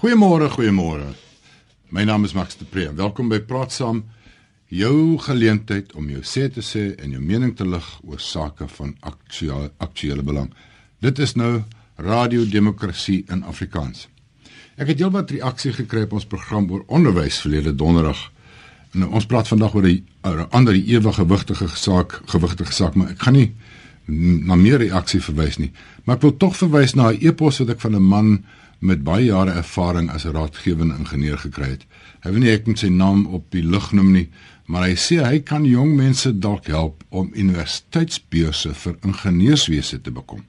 Goeiemôre, goeiemôre. My naam is Max de Pre. Welkom by Praat Saam. Jou geleentheid om jou sê te sê en jou mening te lig oor sake van aktuele aktuele belang. Dit is nou Radio Demokrasie in Afrikaans. Ek het heelwat reaksie gekry op ons program oor onderwys verlede donderdag. Nou ons praat vandag oor 'n ander ewige gewigtige saak, gewigtige saak, maar ek gaan nie na meer reaksie verwys nie. Maar ek wil tog verwys na 'n e-pos wat ek van 'n man met baie jare ervaring as 'n raadgewende ingenieur gekry het. Hy wil nie ek moet sy naam op die lug noem nie, maar hy sê hy kan jong mense dalk help om universiteitsbeurse vir ingenieurswese te bekom.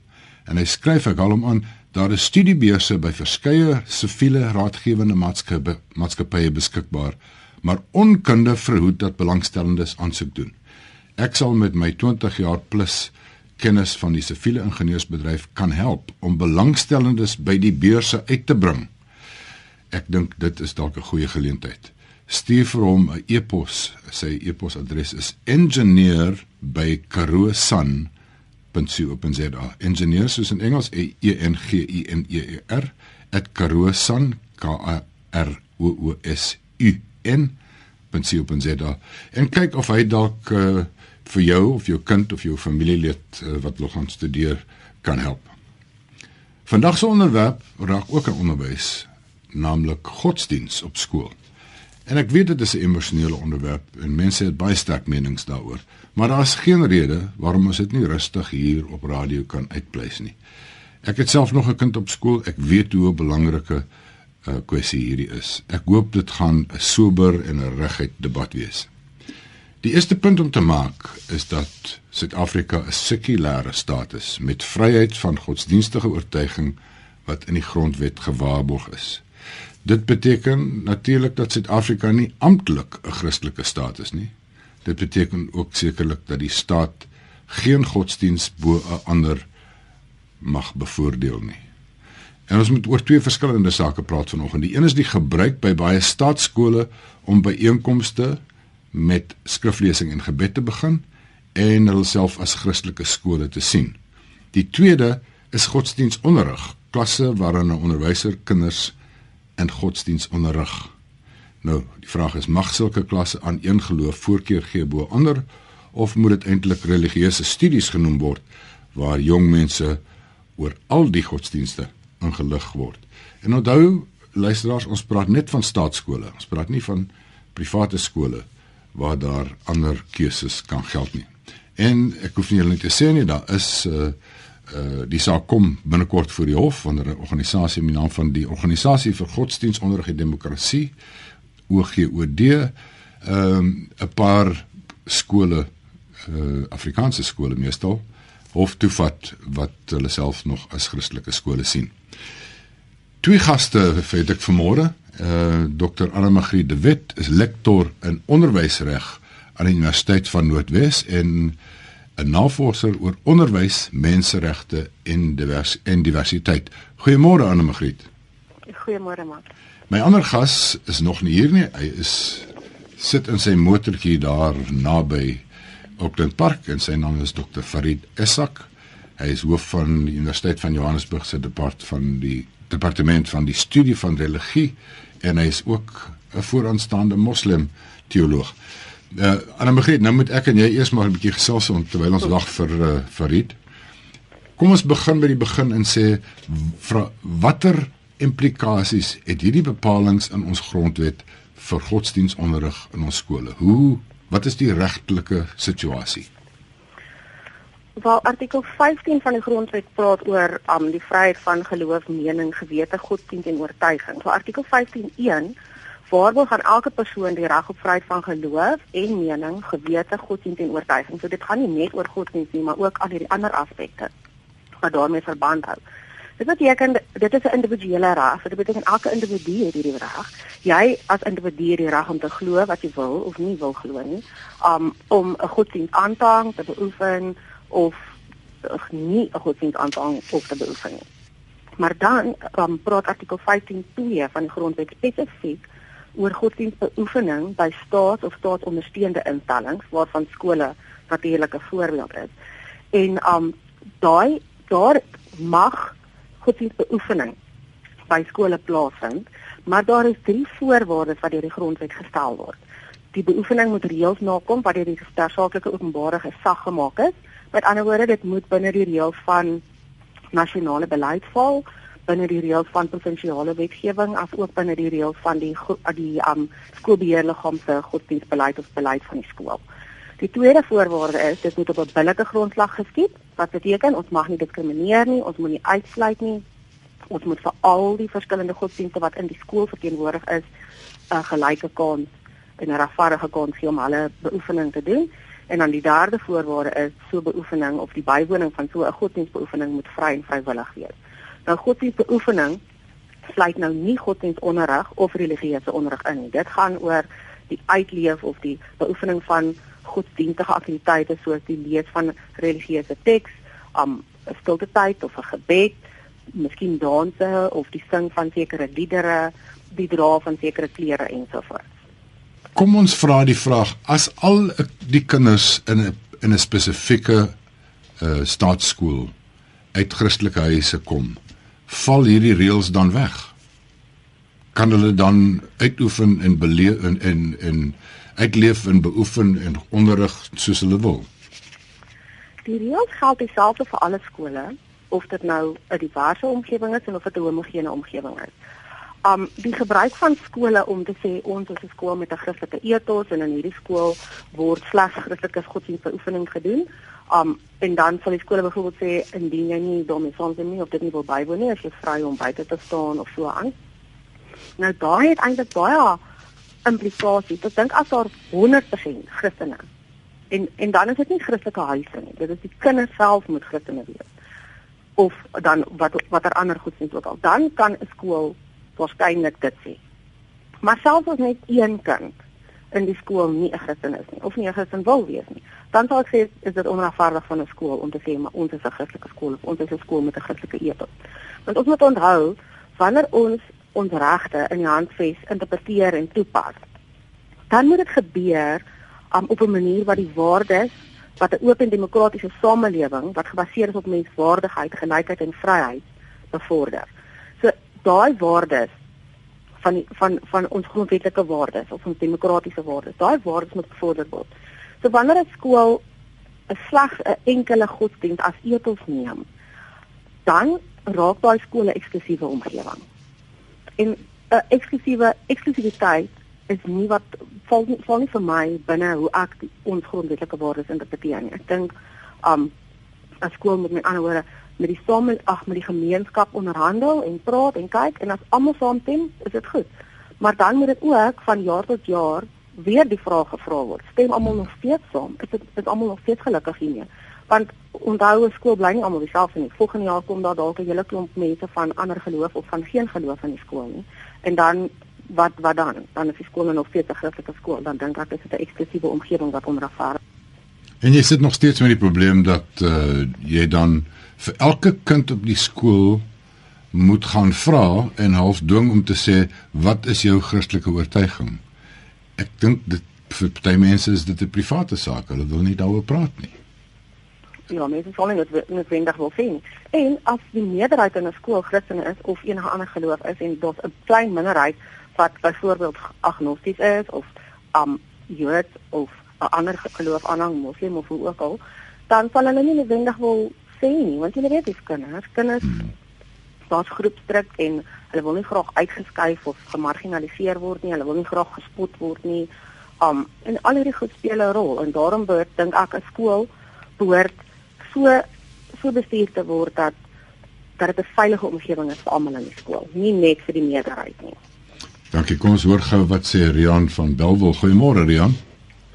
En hy skryf ek hom aan daar is studiebeurse by verskeie siviele raadgewende maatskappe maatskappye beskikbaar, maar onkunde verhoed dat belangstellendes aansoek doen. Ek sal met my 20 jaar plus kennis van die siviele ingenieursbedryf kan help om belangstellendes by die beurse uit te bring. Ek dink dit is dalk 'n goeie geleentheid. Stuur vir hom 'n e-pos. Sy e-posadres is engineer@karoosan.co.za. Engineer soos in Engels E N G I N E E R @karoosan k a r o o s u n.co.za. En kyk of hy dalk uh, vir jou of jou kind of jou familielid uh, wat wil gaan studeer kan help. Vandag se onderwerp raak ook aan onderwys, naamlik godsdiens op skool. En ek weet dit is 'n emosionele onderwerp en mense het baie sterk menings daaroor, maar daar is geen rede waarom ons dit nie rustig hier op radio kan uitpleis nie. Ek het self nog 'n kind op skool, ek weet hoe 'n belangrike uh, kwessie hierdie is. Ek hoop dit gaan 'n sober en 'n reguit debat wees. Die eerste punt om te maak is dat Suid-Afrika 'n sekulêre staat is met vryheid van godsdienstige oortuiging wat in die grondwet gewaarborg is. Dit beteken natuurlik dat Suid-Afrika nie amptelik 'n Christelike staat is nie. Dit beteken ook sekerlik dat die staat geen godsdiens bo 'n ander mag bevoordeel nie. En ons moet oor twee verskillende sake praat vanoggend. Die een is die gebruik by baie staatskole om byeenkomste met skriflesing en gebed te begin en hulle self as Christelike skole te sien. Die tweede is godsdienstonderrig, klasse waarin 'n onderwyser kinders in godsdiens onderrig. Nou, die vraag is mag sulke klasse aan een geloof voorkeur gee bo ander of moet dit eintlik religieuse studies genoem word waar jong mense oor al die godsdienste ingelig word. En onthou luisteraars, ons praat net van staatskole. Ons praat nie van private skole nie waar daar ander keuses kan geld nie. En ek hoef nie julle te sê nie, daar is uh uh die saak kom binnekort voor die hof van 'n organisasie met die naam van die Organisasie vir Godsdienstonderrig en Demokrasie OGOD ehm um, 'n paar skole uh Afrikaanse skole meestal hof toe vat wat hulle self nog as Christelike skole sien. Twee gaste het ek vanmôre uh Dr. Anna Magrie de Wet is lektor in onderwysreg aan die Universiteit van Noordwes en 'n navorser oor onderwys, menseregte en divers en diversiteit. Goeiemôre Anna Magrie. Goeiemôre man. My ander gas is nog nie hier nie. Hy is sit in sy motortjie daar naby Auckland Park en sy naam is Dr. Farid Essak. Hy is hoof van die Universiteit van Johannesburg se departement van die departement van die studie van religie en hy is ook 'n vooraanstaande moslim teoloog. Uh Anna Magriet, nou moet ek en jy eers maar 'n bietjie gesels terwyl ons wag vir uh, Farid. Kom ons begin by die begin en sê watter implikasies het hierdie bepalinge in ons grondwet vir godsdienstonderrig in ons skole? Hoe wat is die regtelike situasie? Wel artikel 15 van die grondwet praat oor um die vryheid van geloof, mening, gewete, godsdienst en oortuiging. So artikel 15.1 waarborg aan elke persoon die reg op vryheid van geloof en mening, gewete, godsdienst en oortuiging. So dit gaan nie net oor godsdienst nie, maar ook al hierdie ander aspekte wat daarmee verband hou. Dit beteken dit is 'n individuele reg. Dit beteken elke individu het hierdie reg. Jy as individu het die reg om te glo wat jy wil of nie wil glo nie. Um om 'n godsdienst aan te hang, te beoefen of nie 'n godsdienst aanvang of te beoefen nie. Maar dan um, praat artikel 15.2 van die grondwet spesifiek oor godsdienstbeoefening by staat of staatsondersteunde instellings waarvan skole natuurlik 'n voorbeeld is. En um daai daar mag godsdienstbeoefening by skole plaasvind, maar daar is drie voorwaardes wat deur die grondwet gestel word. Die beoefening moet reëls nakom wat deur die tersaaklike openbare gesag gemaak is. Met ander woorde, dit moet binne die reëls van nasionale beleid val binne die reëls van provinsiale wetgewing as ook binne die reëls van die die um skoolbeheerliggaam se godsdienstbeleid of beleid van die skool. Die tweede voorwaarde is dit moet op 'n billike grondslag geskied, wat beteken ons mag nie diskrimineer nie, ons moet nie uitsluit nie. Ons moet vir al die verskillende godsdienste wat in die skool verteenwoordig is, 'n gelyke kans en 'n regverdige kans gee om hulle beoefening te doen. En dan die derde voorwaarde is so beoefening of die bywoning van so 'n godsdienstbeoefening moet vry en vrywillig wees. Nou godsdienstbeoefening sluit nou nie godsdienstonderrig of religieuse onderrig in nie. Dit gaan oor die uitleef of die beoefening van godsdienstige aktiwiteite soos die lees van religieuse teks, um stilte tyd of 'n gebed, miskien danse of die sing van sekere liedere, die dra van sekere klere ensovoorts. Kom ons vra die vraag: as al die kinders in 'n in 'n spesifieke uh staatskool uit Christelike huise kom, val hierdie reëls dan weg? Kan hulle dan uitoefen en beleef en en en uitleef en beoefen en onderrig soos hulle wil? Die reëls geld dieselfde vir alle skole of dit nou 'n diverse omgewing is of dit 'n homogene omgewing is. Um die gebruik van skole om te sê ons is 'n skool met 'n Christelike ethos en in hierdie skool word slegs Christelike godsdienstbeoefening gedoen, Um en dan sal die skole byvoorbeeld sê indien jy nie daarmee saamstem nie of dit nie wil bywoon nie, as jy vry om buite te staan of so aan. Nou daai het eintlik baie implikasies. Ek dink as daar 100% Christene en en dan is dit nie Christelike huise nie. Dit is die kinders self moet Christene wees. Of dan wat watter ander godsdienst ook al. Dan kan 'n skool waarskynlik dit sê. Maar selfs as net een kind in die skool nie 'n Christen is nie of nie 'n Christen wil wees nie dan sal ek sê is dit onregverdig van 'n skool om te sê maar ons is 'n Christelike skool of ons is 'n skool met 'n Christelike ethos. Want ons moet onthou wanneer ons ons regte in die handves interpreteer en toepas, dan moet dit gebeur um, op 'n manier wat die waardes wat 'n oop en demokratiese samelewing wat gebaseer is op menswaardigheid, gelykheid en vryheid bevorder. Daai waardes van die, van van ons grondwetlike waardes of ons demokratiese waardes, daai waardes moet bevorder word. So wanneer 'n skool 'n slegs 'n enkele godsdienst as ethos neem, dan raak daai skool 'n eksklusiewe omgewing. En 'n eksklusiewe eksklusiwiteit is nie wat val nie, val nie vir my binne hoe ek ons grondwetlike waardes interpreteer nie. Ek dink um 'n skool moet met ander woorde met die same ag met die gemeenskap onderhandel en praat en kyk en as almal saamstem, is dit goed. Maar dan moet dit ook van jaar tot jaar weer die vraag gevra word. Stem almal nog steeds saam? Is dit is almal nog steeds gelukkig hiermee? Want onthou skool bly nie almal dieselfde nie. Volgende jaar kom daar dalk 'n hele klomp mense van ander geloof of van geen geloof in die skool nie. En dan wat wat dan? Dan is die skool nog steeds 'n Christelike skool. Dan dink ek is dit 'n eksklusiewe omgewing wat onregverdig. En jy sit nog steeds met die probleem dat uh, jy dan vir elke kind op die skool moet gaan vra en half dwing om te sê wat is jou Christelike oortuiging? ek dink dit vir baie mense is dit 'n private saak. Hulle wil nie daaroor praat nie. Ja, mense sal nie dit noodwendig wil sien. En as die meerderheid in 'n skool Christene is of enige ander geloof is en daar's 'n klein minderheid wat byvoorbeeld agnosties is of um Jood of 'n ander geloof aanhang, moslim of hoe ook al, dan sal hulle nie noodwendig wil sien nie, want jy weet dis kinders, kinders hmm. daar's groepsdruk en Hulle wil nie graag uitgeskuif of gemarginaliseer word nie. Hulle wil nie graag gespot word nie. Um en al hierdie goed speel 'n rol en daarom behoort dink ek 'n skool behoort so so bestuur te word dat dat dit 'n veilige omgewing is vir almal in die skool, nie net vir die meerderheid nie. Dankie. Kom ons hoor gou wat sê Rian van Belwel. Goeiemôre Rian.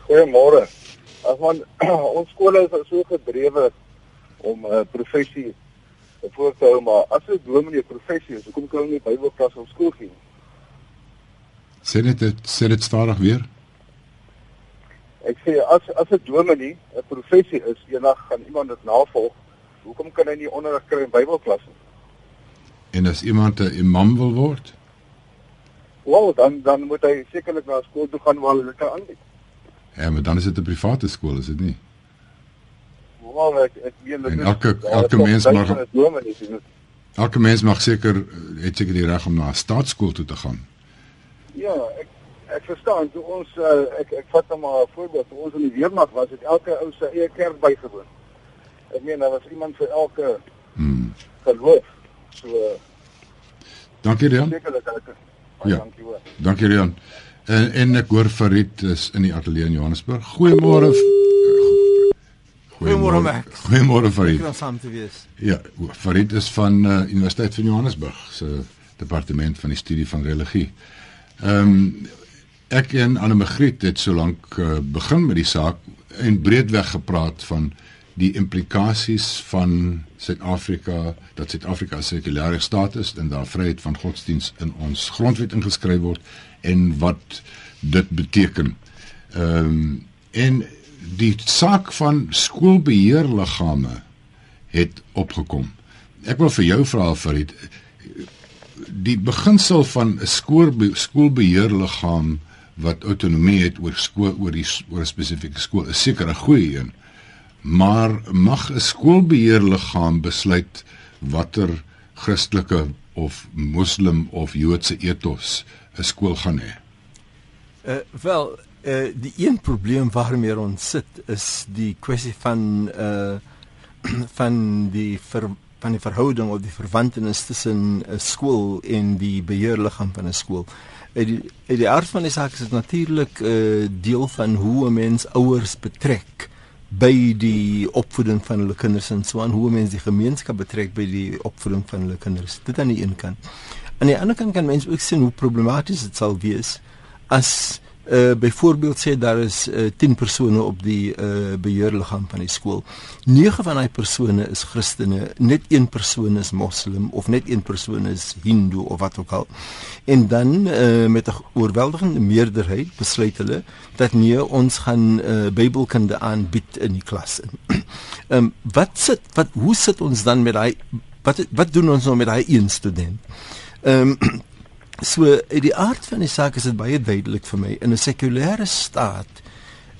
Goeiemôre. As man ons skole is so gedrewe om 'n uh, professie voorstel maar as 'n dominee professie is, hoekom kan hulle nie Bybelklas op skool gee nie? Sê dit sê dit stadig weer. Ek sê as as 'n dominee 'n professie is, eendag gaan iemand dit navolg. Hoekom kan hy nie onderrig kry in Bybelklas nie? En as iemand 'n imam wil word? Wel, dan dan moet hy sekerlik na skool toe gaan waar hulle dit kan aanbied. Ja, maar dan is dit 'n private skool, is dit nie? Wel ek ek meen dit elke elke mens mag Elke mens mag seker het seker die reg om na 'n staatskool toe te gaan. Ja, ek ek verstaan. Toe ons uh, ek ek vat nou maar 'n voorbeeld. Toe ons in die weermag was, het elke ou sy eie kerk bygewoon. Ek meen daar was iemand vir elke Hmm. geloof. So uh, Dankie Rian. sekerlik elke. Ja. Dankie hoor. Dankie Rian. En en ek hoor Farid is in die ateljee in Johannesburg. Goeiemôre. Goeiemôre, Max. Goeiemôre Farid. Ek kan saam te wees. Ja, Farid is van uh, Universiteit van Johannesburg se departement van die studie van religie. Ehm um, ek en Anne Magriet het solank uh, begin met die saak en breedweg gepraat van die implikasies van Suid-Afrika dat Suid-Afrika 'n sekulêre staat is en daar vryheid van godsdiens in ons grondwet ingeskryf word en wat dit beteken. Ehm um, en die saak van skoolbeheerliggame het opgekom. Ek wil vir jou vra Farid, die beginsel van 'n skool skoolbeheerliggaam wat autonomie het oor skool oor die oor 'n spesifieke skool is seker 'n goeie een. Maar mag 'n skoolbeheerliggaam besluit watter Christelike of Moslem of Joodse ethos 'n skool gaan hê? Uh wel, uh die een probleem waarmee ons sit is die kwessie van uh van die ver, van die verhouding of die verwantenis tussen 'n skool en die beheerliggaam van 'n skool. uit die uit die aard van die saak is dit natuurlik 'n uh, deel van hoe 'n mens ouers betrek by die opvoeding van hulle kinders en so aan hoe 'n mens die gemeenskap betrek by die opvoeding van hulle kinders. Dit aan die een kant. Aan die ander kant kan mens ook sien hoe problematies dit sal wees as uh byvoorbeeld sê daar is uh, 10 persone op die uh beheerliggaam van die skool. 9 van daai persone is Christene, net een persoon is moslim of net een persoon is hindoe of wat ook al. En dan uh met 'n oorweldigende meerderheid besluit hulle dat nee, ons gaan uh Bybelkunde aanbied in die klas. Ehm um, wat sit wat hoe sit ons dan met daai wat wat doen ons nou met daai een student? Ehm um, So uit die aard van die saak is dit baie duidelik vir my in 'n sekulêre staat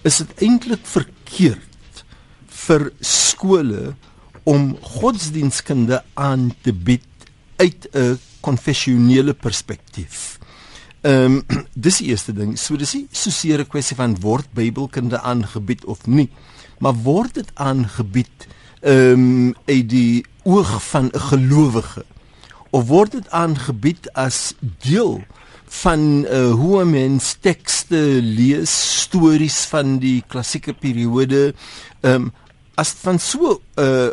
is dit eintlik verkeerd vir skole om godsdienstkunde aan te bied uit 'n konfessionele perspektief. Ehm um, dis die eerste ding. So dis nie so seer 'n kwessie van word Bybelkunde aangebied of nie, maar word dit aangebied ehm um, uit die oog van 'n gelowige of word dit aangebied as deel van uh, hoe mens tekste lees, stories van die klassieke periode, ehm um, as dit van so uh,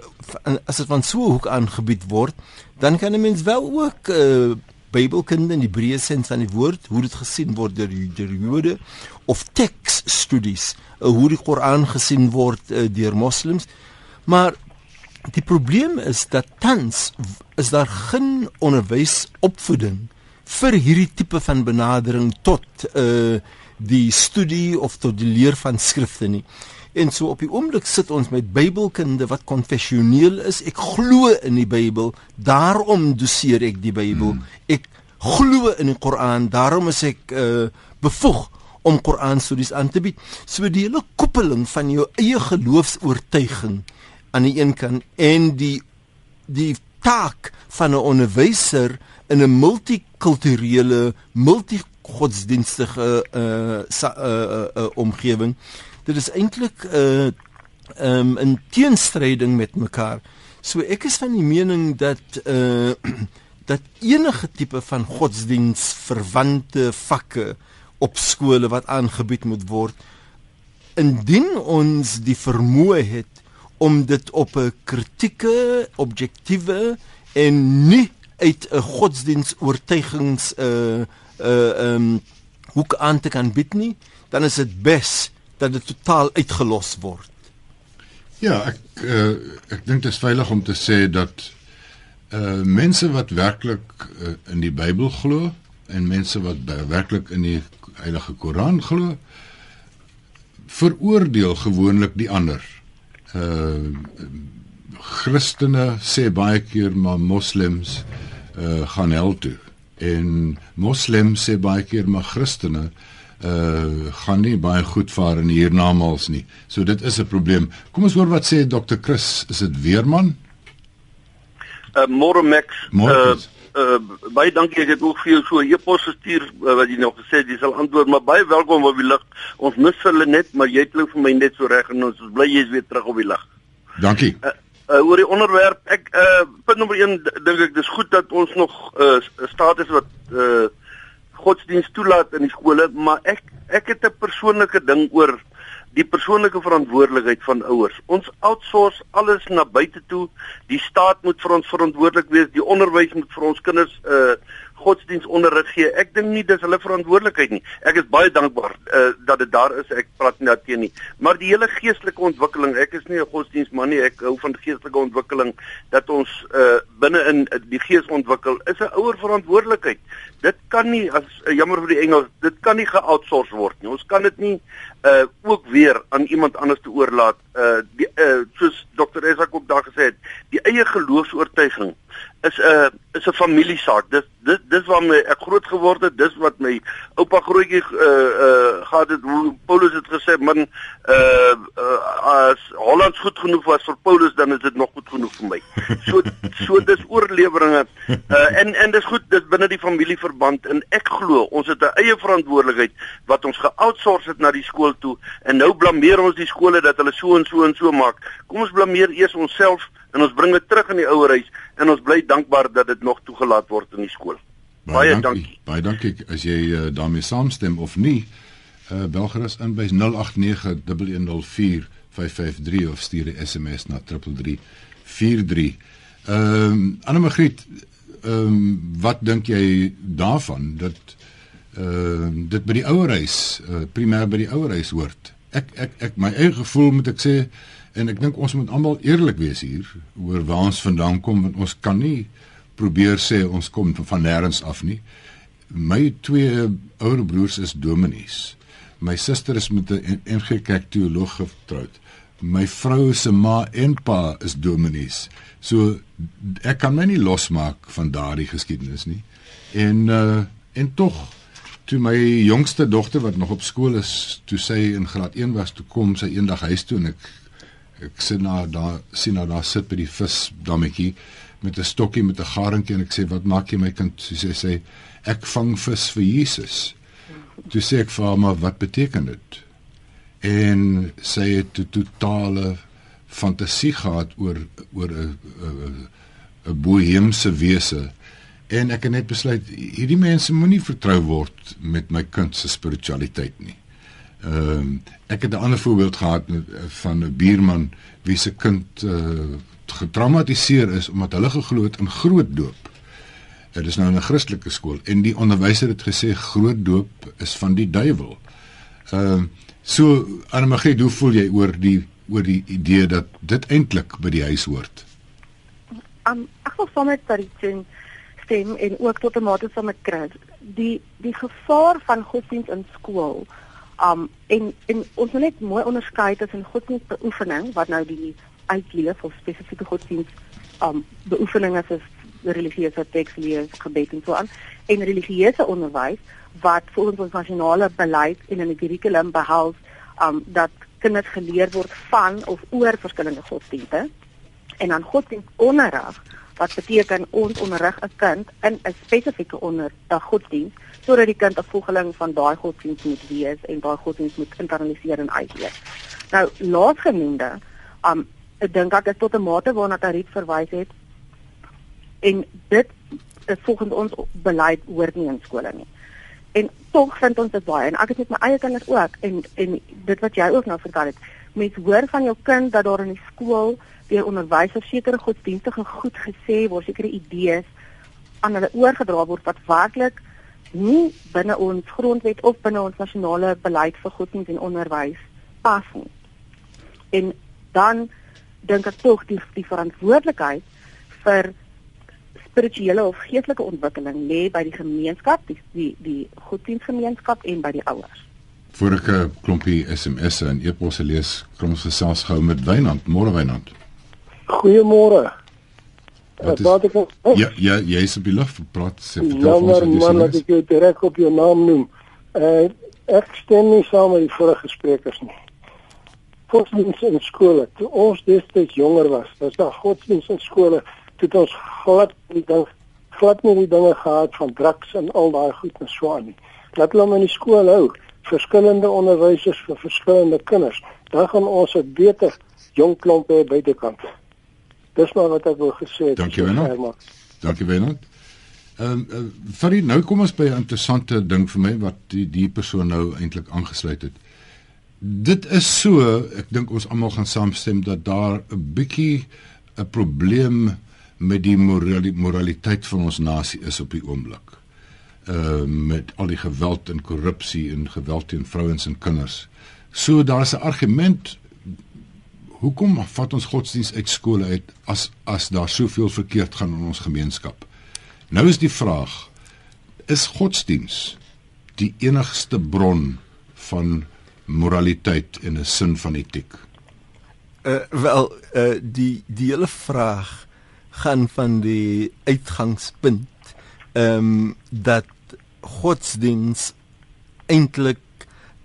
as dit van so hoek aangebied word, dan kan 'n mens wel ook uh, Bybelkunde in die breë sin van die woord, hoe dit gesien word deur die Jode of teksstudies, uh, hoe die Koran gesien word uh, deur moslems. Maar Die probleem is dat tans is daar geen onderwysopvoeding vir hierdie tipe van benadering tot uh die studie of tot die leer van skrifte nie. En so op die oomblik sit ons met Bybelkunde wat konfessioneel is. Ek glo in die Bybel, daarom doseer ek die Bybel. Hmm. Ek glo in die Koran, daarom is ek uh bevoeg om Koran studies aan te bied. So die hele koppeling van jou eie geloofs-oortuiging aan die een kant en die die taak van 'n onderwyser in 'n multikulturele, multigodsdienstige uh uh, uh, uh omgewing. Dit is eintlik 'n uh, um, 'n teenstryding met mekaar. So ek is van die mening dat uh dat enige tipe van godsdiens verwante vakke op skole wat aangebied moet word indien ons die vermoë het om dit op 'n kritieke, objektiewe en nie uit 'n godsdienstoortuigings uh uh um hoek aan te kan bied nie, dan is dit bes dat dit totaal uitgelos word. Ja, ek uh, ek dink dit is veilig om te sê dat uh mense wat werklik uh, in die Bybel glo en mense wat werklik in die Heilige Koran glo, veroordeel gewoonlik die ander uh Christene sê baie keer maar moslems uh gaan hel toe en moslems sê baie keer maar Christene uh gaan nie baie goed vaar in hiernamaals nie. So dit is 'n probleem. Kom ons hoor wat sê Dr. Chris, is dit Weerman? Uh. Môre. Uh, uh baie dankie ek het ook vir jou so 'n e-pos gestuur uh, wat jy nou gesê het jy sal antwoord maar baie welkom op die lig. Ons mis hulle net maar jy klink vir my net so reg en ons is bly jy's weer terug op die lig. Dankie. Uh, uh oor die onderwerp ek uh punt nommer 1 dink ek dis goed dat ons nog 'n uh, staat is wat uh godsdienst toelaat in die skole maar ek ek het 'n persoonlike ding oor die persoonlike verantwoordelikheid van ouers. Ons outsource alles na buite toe. Die staat moet vir ons verantwoordelik wees. Die onderwys moet vir ons kinders uh godsdienstonderrig gee. Ek dink nie dis hulle verantwoordelikheid nie. Ek is baie dankbaar uh dat dit daar is. Ek praat nie daarteen nie. Maar die hele geestelike ontwikkeling, ek is nie 'n godsdienstman nie. Ek hou van geestelike ontwikkeling dat ons uh binne in die gees ontwikkel. Is 'n ouer verantwoordelikheid. Dit kan nie as jammer vir die Engels, dit kan nie geoutsource word nie. Ons kan dit nie uh ook weer aan iemand anders te oorlaat. Uh die uh soos Dr. Esak ook daar gesê het, die eie geloofs-oortuiging is 'n uh, is 'n familiesaak. Dis dis dis waar my ek groot geword het. Dis wat my oupa grootjie uh uh gehad het hoe Paulus het gesê man uh, uh as Holland goed genoeg was vir Paulus dan is dit nog goed genoeg vir my. So so dis oorleweringe. Uh en en dis goed dis binne die familieverband en ek glo ons het 'n eie verantwoordelikheid wat ons geoutsource het na die skool toe en nou blameer ons die skole dat hulle so en so en so maak. Kom ons blameer eers onsself en ons bring dit terug in die ouerhuis en ons bly dankbaar dat dit nog toegelaat word in die skool. Baie, baie dankie. dankie. Baie dankie as jy uh, daarmee saamstem of nie. Uh bel gerus in by 0891104553 of stuur 'n SMS na 3343. Ehm um, Anne Magriet, ehm um, wat dink jy daarvan dat uh, dit by die ouerhuis uh, primêr by die ouerhuis hoort? Ek ek ek my eie gevoel moet ek sê En ek dink ons moet almal eerlik wees hier oor waar ons vandaan kom want ons kan nie probeer sê ons kom van nêrens af nie. My twee ouer broers is dominees. My suster is met 'n NG Kerk teoloog getroud. My vrou se ma en pa is dominees. So ek kan my nie losmaak van daardie geskiedenis nie. En uh en tog toe my jongste dogter wat nog op skool is, toe sy in graad 1 was, toe kom sy eendag huis toe en ek ek sit na daar sien nou daar sit by die visdammetjie met 'n stokkie met 'n garentjie en ek sê wat maak jy my kind? So sê sy ek vang vis vir Jesus. Toe sê ek vir haar wat beteken dit? En sy het 'n totale fantasie gehad oor oor 'n 'n boheemse wese en ek het net besluit hierdie mense moenie vertrou word met my kind se spiritualiteit nie Ehm uh, ek het 'n ander voorbeeld gehad met, eh, van 'n buurman wie se kind uh, getraumatiseer is omdat hulle geglo het in groot doop. Dit is nou 'n Christelike skool en die onderwyser het gesê groot doop is van die duiwel. Ehm uh, so Anne-Marie, hoe voel jy oor die oor die idee dat dit eintlik by die huis hoort? Um ek wil sommer dit stem en ook tot 'n mate saam met Chris. Die die gevaar van godsdienst in skool Um en en ons moet net mooi onderskei tussen godsdienstbeoefening wat nou die uitleef of spesifieke godsdienst um beoefeninge soos religieuse tekslees, gebed en so aan en religieuse onderwys wat volgens ons nasionale beleid en in die kurrikulum behels um dat kinders geleer word van of oor verskillende godsdienste en dan godsdienstonderrig wat beteken ons onderrig 'n kind in 'n spesifieke onder 'n godsdienst sodat die kind 'n volgeling van daai godsdienst moet wees en daai godsdienst moet internaliseer en uitleef. Nou laasgenoemde, um ek dink dat dit tot 'n mate waarna Tariet verwys het en dit is volgens ons beleid hoort nie in skole nie. En tog vind ons dit baie en ek het met my eie kinders ook en en dit wat jy ook nou vertel het, mense hoor van jou kind dat daar in die skool deur onderwysers sekere godsdienstige goed gesê word, sekere idees aan hulle oorgedra word wat werklik nie binne ons grondwet of binne ons nasionale beleid vir godsdienst en onderwys pas nie. En dan dink ek tog die die verantwoordelikheid vir spirituele of geestelike ontwikkeling lê by die gemeenskap, die die, die godsdienstgemeenskap en by die ouers. Voor ek 'n klompie SMS'e en e-posse lees, kom ons gesels gou met Wynand, môre Wynand. Goeiemôre. Wat is, wat ek, oh. Ja, ja, jy is op die lug praat sê vertel ja, ons wat jy sê. Ja, maar ek het direk op jou naam noem. Uh ek stem nie saam met die vorige sprekers nie. Godsdienst in skole. Toe ons destyds jonger was, was daar godsdienst in skole het ons glad die ding glad nie die dinge gehad van drugs en al daai goed en so aan nie. Laat hulle hom in die skool hou, verskillende onderwysers vir verskillende kinders. Dan gaan ons 'n beter jong klomp hê buitekant. Dis maar wat ek wou gesê het. Dankie Wenner. Dankie Wenner. Ehm um, uh, vir nou kom ons by 'n interessante ding vir my wat die die persoon nou eintlik aangesluit het. Dit is so, ek dink ons almal gaan saamstem dat daar 'n bietjie 'n probleem met die moraliteit van ons nasie is op die oomblik. Ehm uh, met al die geweld en korrupsie en geweld teen vrouens en kinders. So daar's 'n argument hoekom vat ons godsdiens uit skole uit as as daar soveel verkeerd gaan in ons gemeenskap? Nou is die vraag: is godsdiens die enigste bron van moraliteit en 'n sin van etiek? Uh wel, uh die die hele vraag gaan van die uitgangspunt ehm um, dat godsdiens eintlik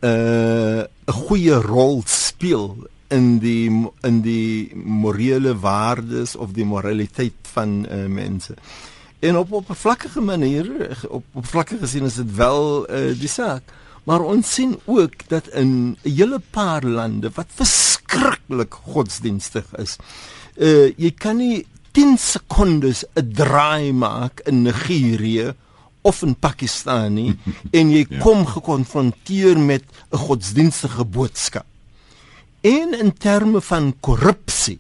'n uh, goeie rol speel in die in die morele waardes of die moraliteit van uh, mense. En op op 'n vlakkige manier op op vlakkige gesien is dit wel uh, die saak. Maar ons sien ook dat in 'n hele paar lande wat verskriklik godsdienstig is. Uh jy kan nie 10 sekondes 'n draai maak in Nigerië of in Pakistan nie en jy ja. kom gekonfronteer met 'n godsdienstige boodskap. En in terme van korrupsie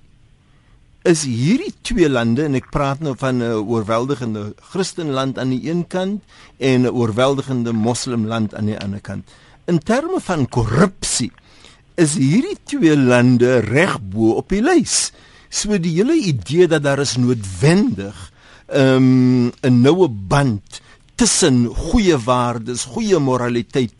is hierdie twee lande en ek praat nou van 'n oorweldigende Christenland aan die een kant en 'n oorweldigende Moslimland aan die ander kant. In terme van korrupsie is hierdie twee lande reg bo op die lys. So die hele idee dat daar is noodwendig um, 'n noue band tussen goeie waardes, goeie moraliteit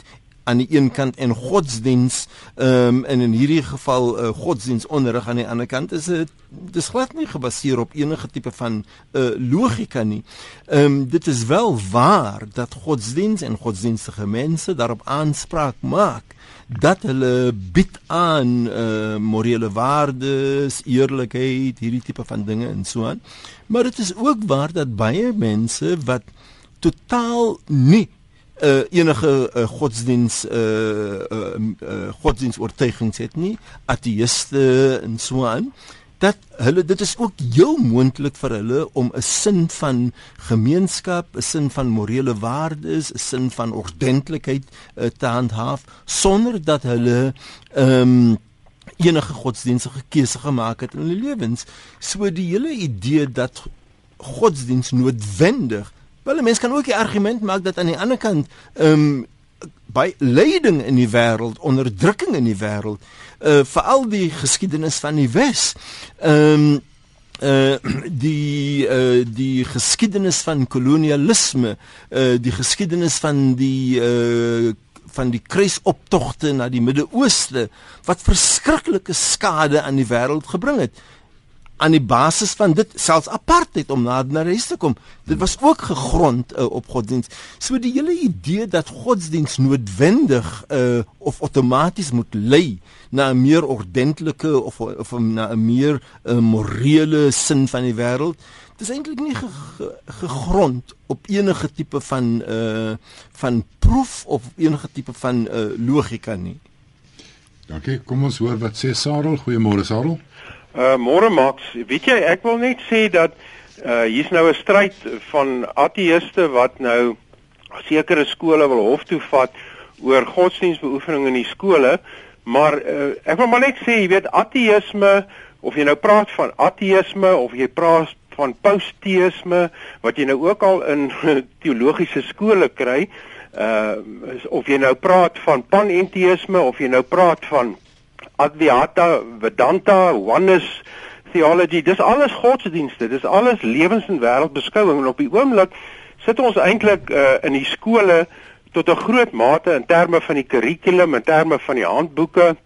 aan die een kant en godsdiens ehm um, en in hierdie geval uh, godsdiensonderrig aan die ander kant is dit dis glad nie gebaseer op enige tipe van uh, logika nie. Ehm um, dit is wel waar dat godsdiens en godsdienstige mense daarop aanspraak maak dat hulle bied aan uh, morele waardes, eerlikheid, hierdie tipe van dinge en so aan. Maar dit is ook waar dat baie mense wat totaal nie uh, enige uh, godsdiens uh, uh, uh, godsdiensoortuigings het nie ateïste en so aan dat hulle dit is ook heel moontlik vir hulle om 'n sin van gemeenskap, 'n sin van morele waardes, 'n sin van ordentlikheid uh, te handhaaf sonder dat hulle ehm um, enige godsdienstige keuse gemaak het in hulle lewens. So die hele idee dat godsdiens noodwendig Wel, mense kan ook die argument maak dat aan die ander kant ehm um, by lyding in die wêreld, onderdrukking in die wêreld, uh veral die geskiedenis van die Wes. Ehm um, uh die uh die geskiedenis van kolonialisme, uh die geskiedenis van die uh van die kruisoptogte na die Midde-Ooste wat verskriklike skade aan die wêreld gebring het aan die basis van dit selfs apartheid om na na huis te kom. Dit was ook gegrond uh, op godsdienst. So die hele idee dat godsdienst noodwendig uh, of outomaties moet lei na 'n meer ordentlike of of na 'n meer uh, morele sin van die wêreld, dit is eintlik nie ge, ge, gegrond op enige tipe van uh van proef of enige tipe van uh logika nie. Dankie. Kom ons hoor wat sê Sarel. Goeiemôre Sarel. Uh môre Max, weet jy ek wil net sê dat uh hier's nou 'n stryd van ateëste wat nou sekere skole wil hof toe vat oor godsdienstbeoefening in die skole, maar uh, ek wil maar net sê, jy weet ateïsme of jy nou praat van ateïsme of jy praat van posteïsme wat jy nou ook al in teologiese skole kry, uh of jy nou praat van panenteïsme of jy nou praat van Advaita, Vedanta, Oneness theology, dis alles godsdienste, dis alles lewens- en wêreldbeskouing. En op die oomblik sit ons eintlik uh, in die skole tot 'n groot mate in terme van die kurrikulum, in terme van die handboeke,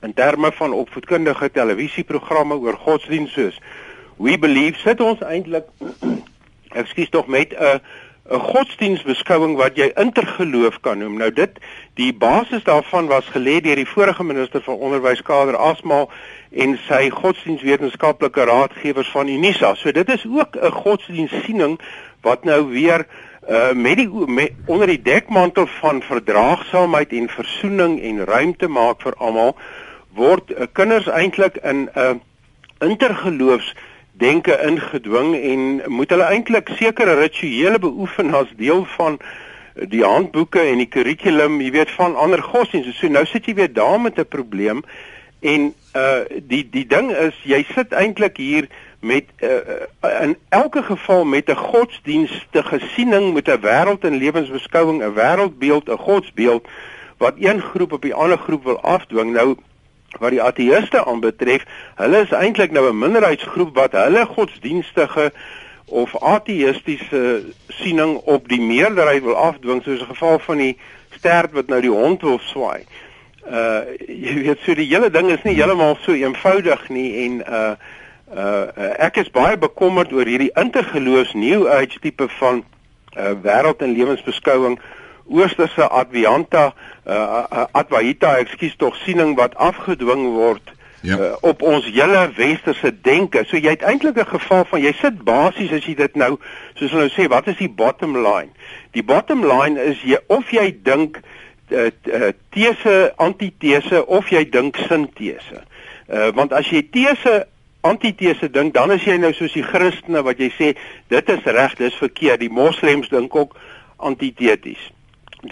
in terme van opvoedkundige televisieprogramme oor godsdienst soos We Believe sit ons eintlik ekskuus tog met 'n 'n godsdienstbeskouing wat jy intergeloof kan noem. Nou dit die basis daarvan was gelê deur die vorige minister van onderwys Kader Asma en sy godsdienstwetenskaplike raadgewers van Unisa. So dit is ook 'n godsdienstsiening wat nou weer uh met die met, onder die dekmantel van verdraagsaamheid en versoening en ruimte maak vir almal word uh, kinders eintlik in 'n uh, intergeloofs denke ingedwing en moet hulle eintlik sekere rituele beoefen as deel van die handboeke en die kurrikulum, jy weet van ander godsdienste. So nou sit jy weer daar met 'n probleem en uh die die ding is jy sit eintlik hier met uh, in elke geval met 'n godsdienstige gesiening met 'n wêreld en lewensbeskouing, 'n wêreldbeeld, 'n godsbeeld wat een groep op die ander groep wil afdwing. Nou wat die ateïste aanbetref, hulle is eintlik nou 'n minderheidsgroep wat hulle godsdienstige of ateïstiese siening op die meerderheid wil afdwing soos 'n geval van die stert wat nou die hond wil swaai. Uh jy weet so die hele ding is nie heeltemal so eenvoudig nie en uh uh ek is baie bekommerd oor hierdie intergeloofs new age tipe van uh wêreld en lewensbeskouing oosterse advianta uh, advaita ekskuus tog siening wat afgedwing word ja. uh, op ons hele westerse denke. So jy het eintlik 'n geval van jy sit basies as jy dit nou soos hulle nou sê, wat is die bottom line? Die bottom line is jy of jy dink uh, uh, tese antitese of jy dink sintese. Uh, want as jy tese antitese dink, dan is jy nou soos die Christene wat jy sê dit is reg, dis verkeerd. Die moslems dink ook antiteties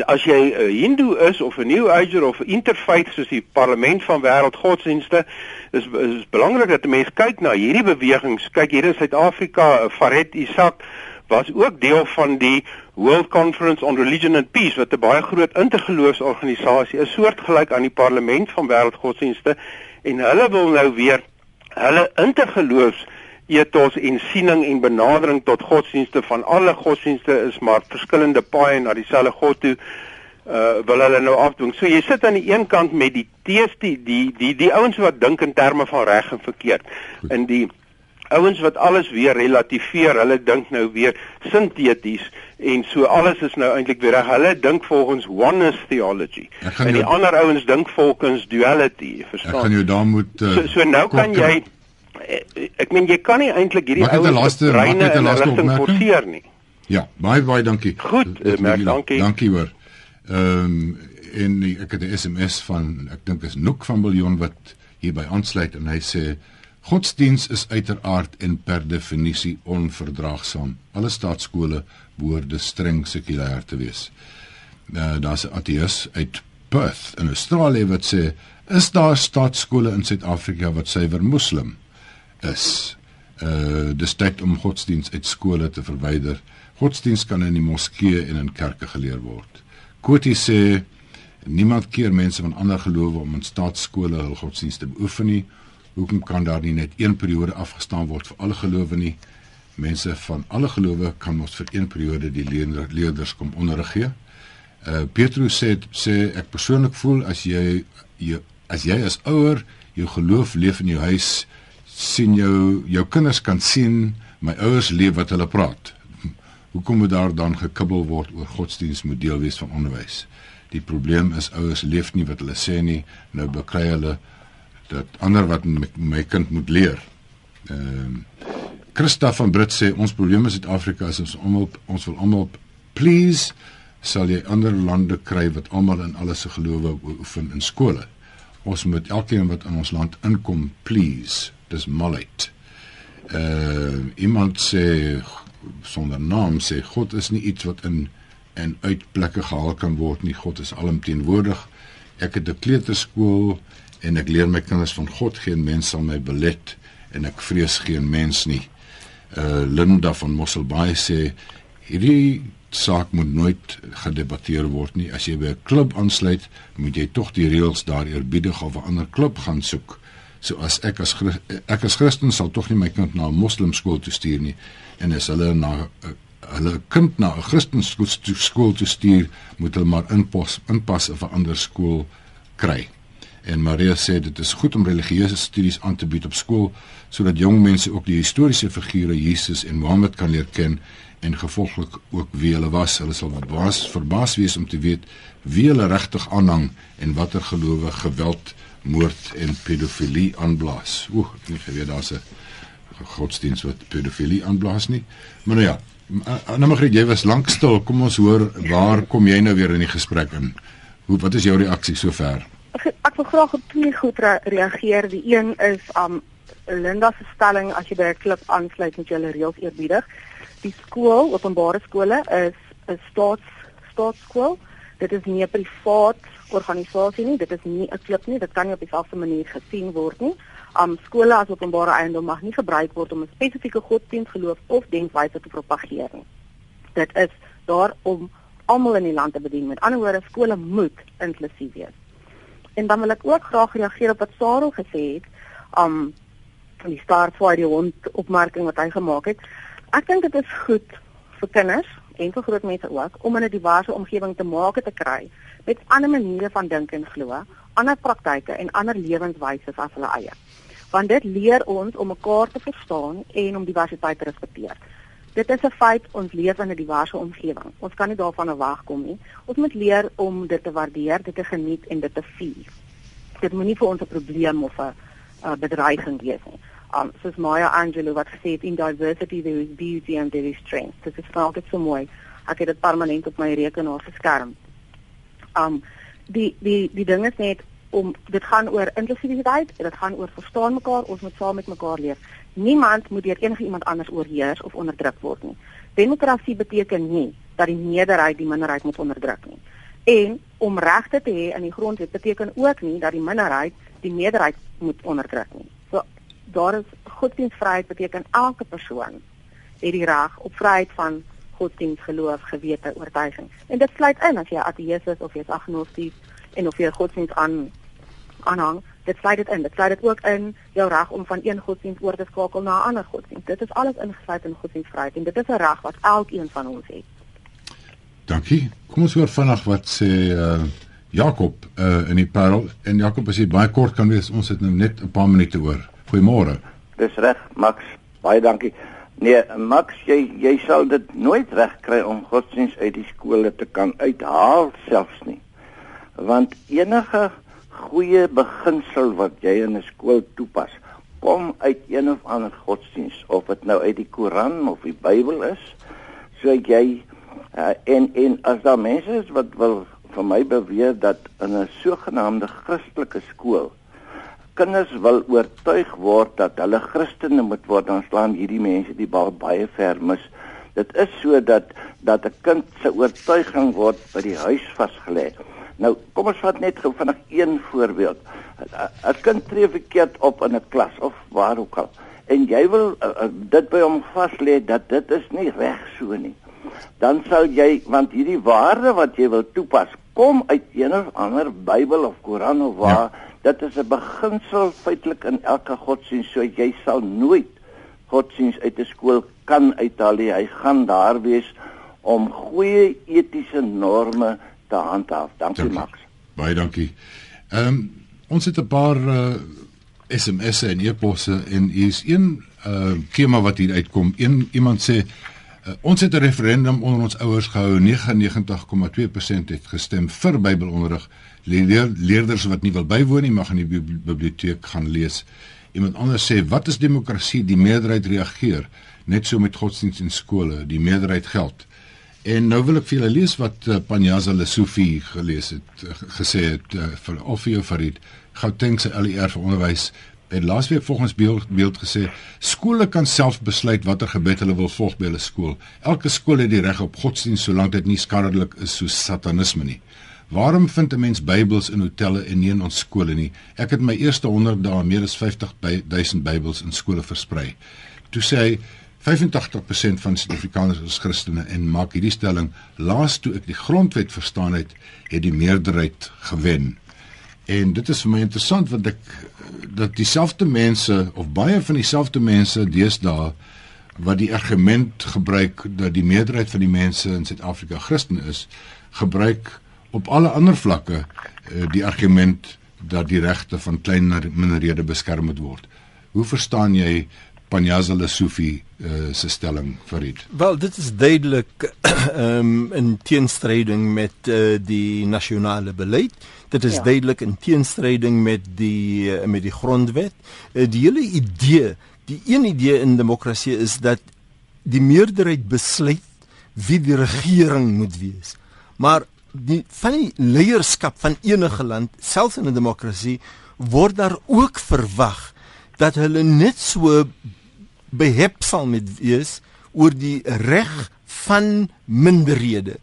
as jy 'n Hindoe is of 'n New Ager of 'n Interfaith soos die Parlement van Wêreldgodsdienste, is is belangrik dat mense kyk na hierdie bewegings. Kyk hier in Suid-Afrika, Faret Isak was ook deel van die World Conference on Religion and Peace wat 'n baie groot intergeloofsorganisasie is, soortgelyk aan die Parlement van Wêreldgodsdienste en hulle wil nou weer hulle intergeloofs ethos en siening en benadering tot godsdienste van alle godsdienste is maar verskillende paaie na dieselfde God toe uh wil hulle nou afdwing. So jy sit aan die een kant met die tees die die die, die ouens wat dink in terme van reg en verkeerd. In die ouens wat alles weer relativeer, hulle dink nou weer sinteties en so alles is nou eintlik weer reg. Hulle dink volgens oneness theology. En die jou, ander ouens dink volgens duality, verstaan? Ek gaan jou daar moet uh, so, so nou kan jy ek meen jy kan nie eintlik hierdie ou laaste reine in rigting forceer nie. Ja, baie baie dankie. Goed, uh, merk, dankie. Dankie hoor. Ehm um, en ek het 'n SMS van ek dink is Noek van Biljon wat hierby aansluit en hy sê godsdiens is uiteraard en per definisie onverdraagsaam. Alle staatskole behoort streng sekulêr te wees. Uh, Daar's 'n ateïs uit Perth in Australië wat sê is daar staatskole in Suid-Afrika wat suiwer moslim? Is. Uh dis tyd om godsdiens uit skole te verwyder. Godsdiens kan in die moskee en in kerke geleer word. Koti sê niemand keer mense van ander gelowe om in staatskole hul godsdiens te beoefen nie. Hoekom kan daar nie net een periode afgestaan word vir alle gelowe nie? Mense van alle gelowe kan mos vir een periode die leerders kom onderrig gee. Uh Petrus sê sê ek persoonlik voel as jy jy as jy as ouer jou geloof leef in jou huis sien jou jou kinders kan sien my ouers leef wat hulle praat. Hoekom moet daar dan gekibbel word oor godsdiens moet deel wees van onderwys? Die probleem is ouers leef nie wat hulle sê nie. Nou bekry hulle dat ander wat my, my kind moet leer. Ehm uh, Christa van Brit sê ons probleem in Suid-Afrika is ons almal ons wil almal please sal jy ander lande kry wat almal in alles se gelowe oefen in skole. Ons moet elkeen wat in ons land inkom please dis malheid. Uh iemand sê sonder naam sê God is nie iets wat in en uit plekke gehaal kan word nie. God is alomteenwoordig. Ek het 'n kleuterskool en ek leer my kinders van God. Geen mens sal my belet en ek vrees geen mens nie. Uh Linda van Mosselbaai sê hierdie saak moet nooit gedebatteer word nie. As jy by 'n klub aansluit, moet jy tog die reëls daar eerbiedig of 'n ander klub gaan soek. So as ek as ek as Christen sal tog nie my kind na 'n moslimskool toe stuur nie en as hulle na uh, hulle kind na 'n Christenskool skool toe stuur, moet hulle maar inpas inpas of 'n ander skool kry. En Maria sê dit is goed om religieuse studies aan te bied op skool sodat jong mense ook die historiese figure Jesus en Mohammed kan leer ken en gevolglik ook wie hulle was. Hulle sal verbaas verbaas wees om te weet wie hulle regtig aanhang en watter gelowe geweld, moord en pedofilie aanblaas. Oek, ek nie geweet daar's 'n godsdienst wat pedofilie aanblaas nie. Maar nou ja, nou Margriet, jy was lank stil. Kom ons hoor waar kom jy nou weer in die gesprek in? Hoe wat is jou reaksie sover? Ek, ek wil graag op twee goed re reageer. Die een is um Linda se stelling as jy by 'n klub aansluit met julle reëls eerbiedig die skool, openbare skole is 'n staats staatsskool. Dit is nie 'n privaat organisasie nie, dit is nie 'n klub nie, dit kan nie op dieselfde manier gesien word nie. Um skole as openbare eiendom mag nie gebruik word om 'n spesifieke godsdienst, geloof of denkwyse te propageer nie. Dit is daar om almal in die land te bedien. Met ander woorde, skole moet inklusief wees. En dan wil ek ook graag reageer op wat Sarah gesê het, um die start vir die hond opmerking wat hy gemaak het. Ek dink dit is goed vir kinders en vir groot mense ook om in 'n diverse omgewing te maak te kry met ander maniere van dink en glo, ander praktyke en ander lewenswyse as hulle eie. Want dit leer ons om mekaar te verstaan en om diversiteit te respekteer. Dit is 'n feit ons leef in 'n diverse omgewing. Ons kan nie daarvan wegkom nie. Ons moet leer om dit te waardeer, dit te geniet en dit te vier. Dit moenie vir ons 'n probleem of 'n bedreiging wees nie um soos Maya Angelou wat gesê het in diversity there is beauty and there is strength. Dit is altyd so mooi. Ek het dit permanent op my rekenaar geskerm. Um die die die ding is net om dit gaan oor inklusiwiteit, dit gaan oor verstaan mekaar, ons moet saam met mekaar leef. Niemand moet deur enige iemand anders oorheers of onderdruk word nie. Demokrasie beteken nie dat die meerderheid die minderheid moet onderdruk nie. En om regte te hê in die grondwet beteken ook nie dat die minderheid die meerderheid moet onderdruk nie daar is godsdienstvryheid beteken elke persoon het die reg op vryheid van godsdienst, geloof, gewete, oortuiging. En dit sluit in as jy ateïs is of jy is agnosties en of jy godsdienst aan aanhang, dit sluit dit in. Dit sluit dit ook in jou reg om van een godsdienst oor te skakel na 'n ander godsdienst. Dit is alles ingesluit in godsdienstvryheid en dit is 'n reg wat elkeen van ons het. Dankie. Kom ons hoor vanaand wat sê uh Jakob uh in die Parel en Jakob as jy baie kort kan wees, ons het nou net 'n paar minute oor. Goeiemôre. Dis reg, Max. Baie dankie. Nee, Max, jy jy sal dit nooit reg kry om godsdiens uit die skole te kan uithaal selfs nie. Want enige goeie beginsel wat jy in 'n skool toepas, kom uit een of ander godsdiens, of dit nou uit die Koran of die Bybel is. So jy uh, en en as daar mense is wat wil vir my beweer dat in 'n sogenaamde Christelike skool kinders wil oortuig word dat hulle Christene moet word, dan slaan hierdie mense die bal baie ver mis. Dit is so dat dat 'n kind se oortuiging word by die huis vasgelê. Nou, kom ons vat net gou vinnig een voorbeeld. 'n Kind tree verkeerd op in 'n klas of waar ook al. En jy wil uh, uh, dit by hom vas lê dat dit is nie reg so nie. Dan sal jy want hierdie waarde wat jy wil toepas kom uit een of ander Bybel of Koran of waar ja dit is 'n beginsel feitelik in elke godsdienst so jy sal nooit godsdienst uit 'n skool kan uithaal nie. Hy gaan daar wees om goeie etiese norme te handhaaf. Dankie, dankie. Max. Baie dankie. Ehm um, ons het 'n paar uh, eh, SMS'e en e-posse en hier is een uh, tema wat hier uitkom. Een iemand sê Uh, ons het 'n referendum onder ons ouers gehou. 99,2% het gestem vir Bybelonderrig leer, leerders wat nie wil bywoon nie mag in die biblioteek gaan lees. Iemand anders sê wat is demokrasie? Die meerderheid reageer net so met godsdienst in skole, die meerderheid geld. En nou wil ek vir julle lees wat uh, Panyaza Lesufi gelees het uh, gesê het uh, vir Ofio Farid, Gauteng se LER vir onderwys het laasweek volgens beeld, beeld gesê skole kan self besluit watter gebed hulle wil volg by hulle skool. Elke skool het die reg op godsdienst solank dit nie skadelik is soos satanisme nie. Waarom vind 'n mens Bybels in hotelle en nie in ons skole nie? Ek het my eerste 100 dae meer as 50 000 Bybels in skole versprei. Toe sê hy 85% van Suid-Afrikaners is Christene en maak hierdie stelling: "Laas toe ek die grondwet verstaan het, het die meerderheid gewen." En dit is vir my interessant want ek dat dieselfde mense of baie van dieselfde mense deesdae wat die argument gebruik dat die meerderheid van die mense in Suid-Afrika Christen is, gebruik op alle ander vlakke uh, die argument dat die regte van klein minderhede beskerm moet word. Hoe verstaan jy Panyaza Lesufi uh, se stelling Farid. Wel, dit is duidelik um, in teenstryding met uh, die nasionale beleid. Dit is ja. duidelik in teenstryding met die uh, met die grondwet. Uh, die hele idee, die een idee in demokrasie is dat die meerderheid besluit wie die regering moet wees. Maar die van die leierskap van enige land, selfs in 'n demokrasie, word daar ook verwag dat hulle net so behepsam met wees oor die reg van minderhede.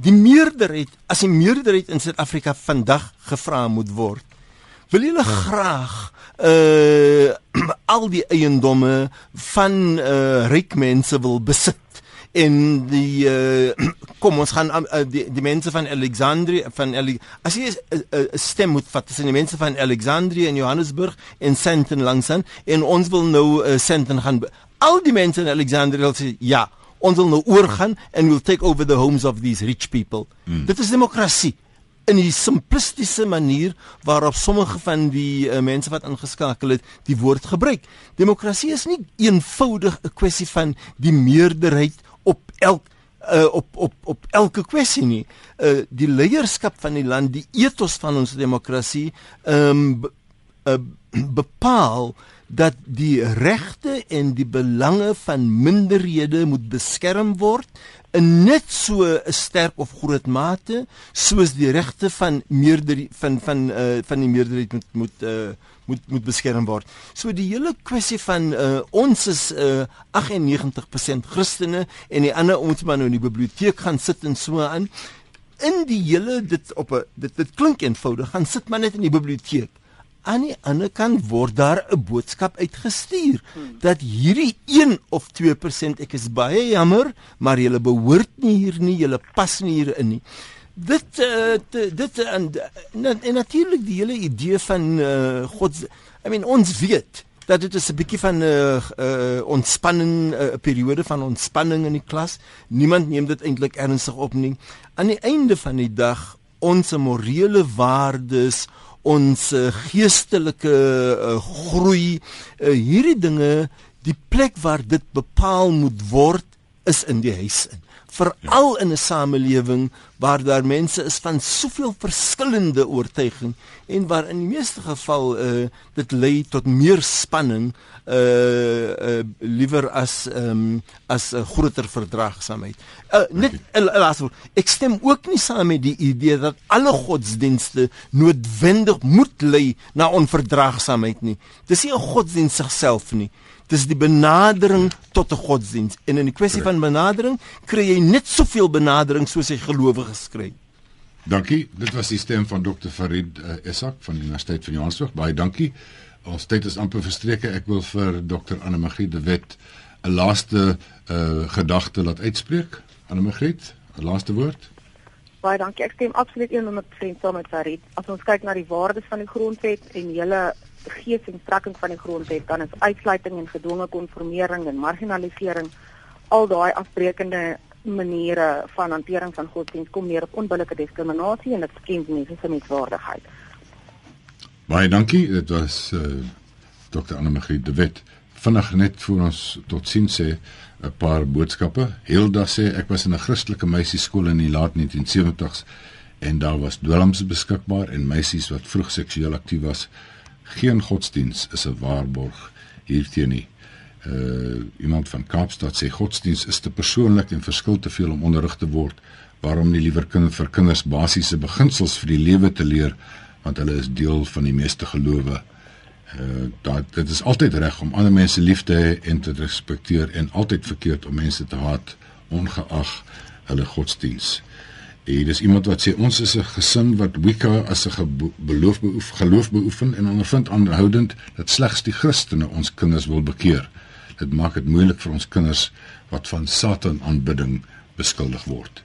Die meerderheid, as die meerderheid in Suid-Afrika vandag gevra moet word, wil hulle graag uh al die eiendomme van uh ryk mense wil besit en die uh, kom ons gaan uh, die die mense van Alexandrië van Ale as jy 'n uh, uh, stem moet vat tussen die mense van Alexandrië en Johannesburg en Sandton langsaan en ons wil nou uh, Sandton gaan al die mense in Alexandrië sê ja ons wil nou oorgaan and we'll take over the homes of these rich people hmm. dit is demokrasie in 'n simplistiese manier waarop sommige van die uh, mense wat ingeskakel het die woord gebruik demokrasie is nie eenvoudig 'n kwessie van die meerderheid op elk uh, op op op elke kwessie nie. Uh die leierskap van die land, die ethos van ons demokrasie, ehm um, uh, bepaal dat die regte en die belange van minderhede moet beskerm word in net so 'n sterk of groot mate soos die regte van meerderheid van van uh van die meerderheid moet moet uh moet moet beskerm word. So die hele kwessie van uh, ons is uh, 98% Christene en die ander ons maar nou in die biblioteek gaan sit en so aan. In die hele dit op 'n dit dit klink eenvoudig, gaan sit maar net in die biblioteek. Aan die ander kant word daar 'n boodskap uitgestuur dat hierdie 1 of 2% ek is baie jammer, maar julle behoort nie hier nie, julle pas nie hier in nie dit uh, dit uh, en, en natuurlik die hele idee van uh, God I mean ons weet dat dit is 'n bietjie van 'n uh, uh, ontspanning 'n uh, periode van ontspanning in die klas. Niemand neem dit eintlik ernstig op nie. Aan die einde van die dag ons morele waardes ons uh, geestelike uh, groei uh, hierdie dinge die plek waar dit bepaal moet word is in die huis in veral in 'n samelewing waar daar mense is van soveel verskillende oortuigings en waar in die meeste geval uh, dit lei tot meer spanning uh, uh liewer as um, as 'n uh, groter verdraagsaamheid. Uh, net uh, laaswoord, ek stem ook nie saam met die idee dat alle godsdienste noodwendig moet lei na onverdraagsaamheid nie. Dis nie 'n godsdienst self nie. Dis die benadering tot 'n godsdiens. En in die kwessie van benadering kry jy net soveel benadering soos jy gelowiges kry. Dankie. Dit was die stem van Dr. Farid uh, Esak van die Universiteit van Johannesburg. Baie dankie. Ons tyd is amper verstreke. Ek wil vir Dr. Anne Magriet de Wet 'n laaste uh, gedagte laat uitspreek. Anne Magriet, 'n laaste woord. Baie dankie. Ek stem absoluut 100% saam met Farid. As ons kyk na die waardes van die grondwet en julle gees en trekking van die grondwet dan is uitsluiting en gedwonge konformering en marginalisering al daai afbreekende maniere van hantering van godsdienst kom neer op onbillike diskriminasie en dit skend mense se menswaardigheid. Baie dankie. Dit was uh, eh, Dr. Anne Marie de Wet. Vinnig net vir ons tot sien sê 'n paar boodskappe. Hilda sê ek was in 'n Christelike meisieskool in die laat 1970s en daar was dwelms beskikbaar en meisies wat vroeg seksueel aktief was geen godsdiens is 'n waarborg hierteen nie. Uh iemand van Kaapstad sê godsdiens is te persoonlik en verskil te veel om onderrig te word. Waarom nie liewer kind vir kinders basiese beginsels vir die lewe te leer want hulle is deel van die meeste gelowe. Uh dat dit is altyd reg om ander mense lief te hê en te respekteer en altyd verkeerd om mense te haat ongeag hulle godsdiens. Hier is iemand wat sê ons is 'n gesin wat Wicca as 'n geloof beoef, geloof beoefen en ondervind aanhoudend dat slegs die Christene ons kinders wil bekeer. Dit maak dit moeilik vir ons kinders wat van Satan aanbidding beskuldig word.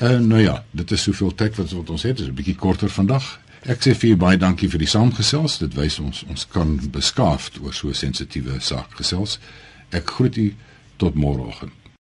Uh, nou ja, dit is soveel tyd wat, wat ons het, is 'n bietjie korter vandag. Ek sê vir baie dankie vir die saamgesels. Dit wys ons ons kan beskaafd oor so 'n sensitiewe saak gesels. Ek groet u tot môreoggend.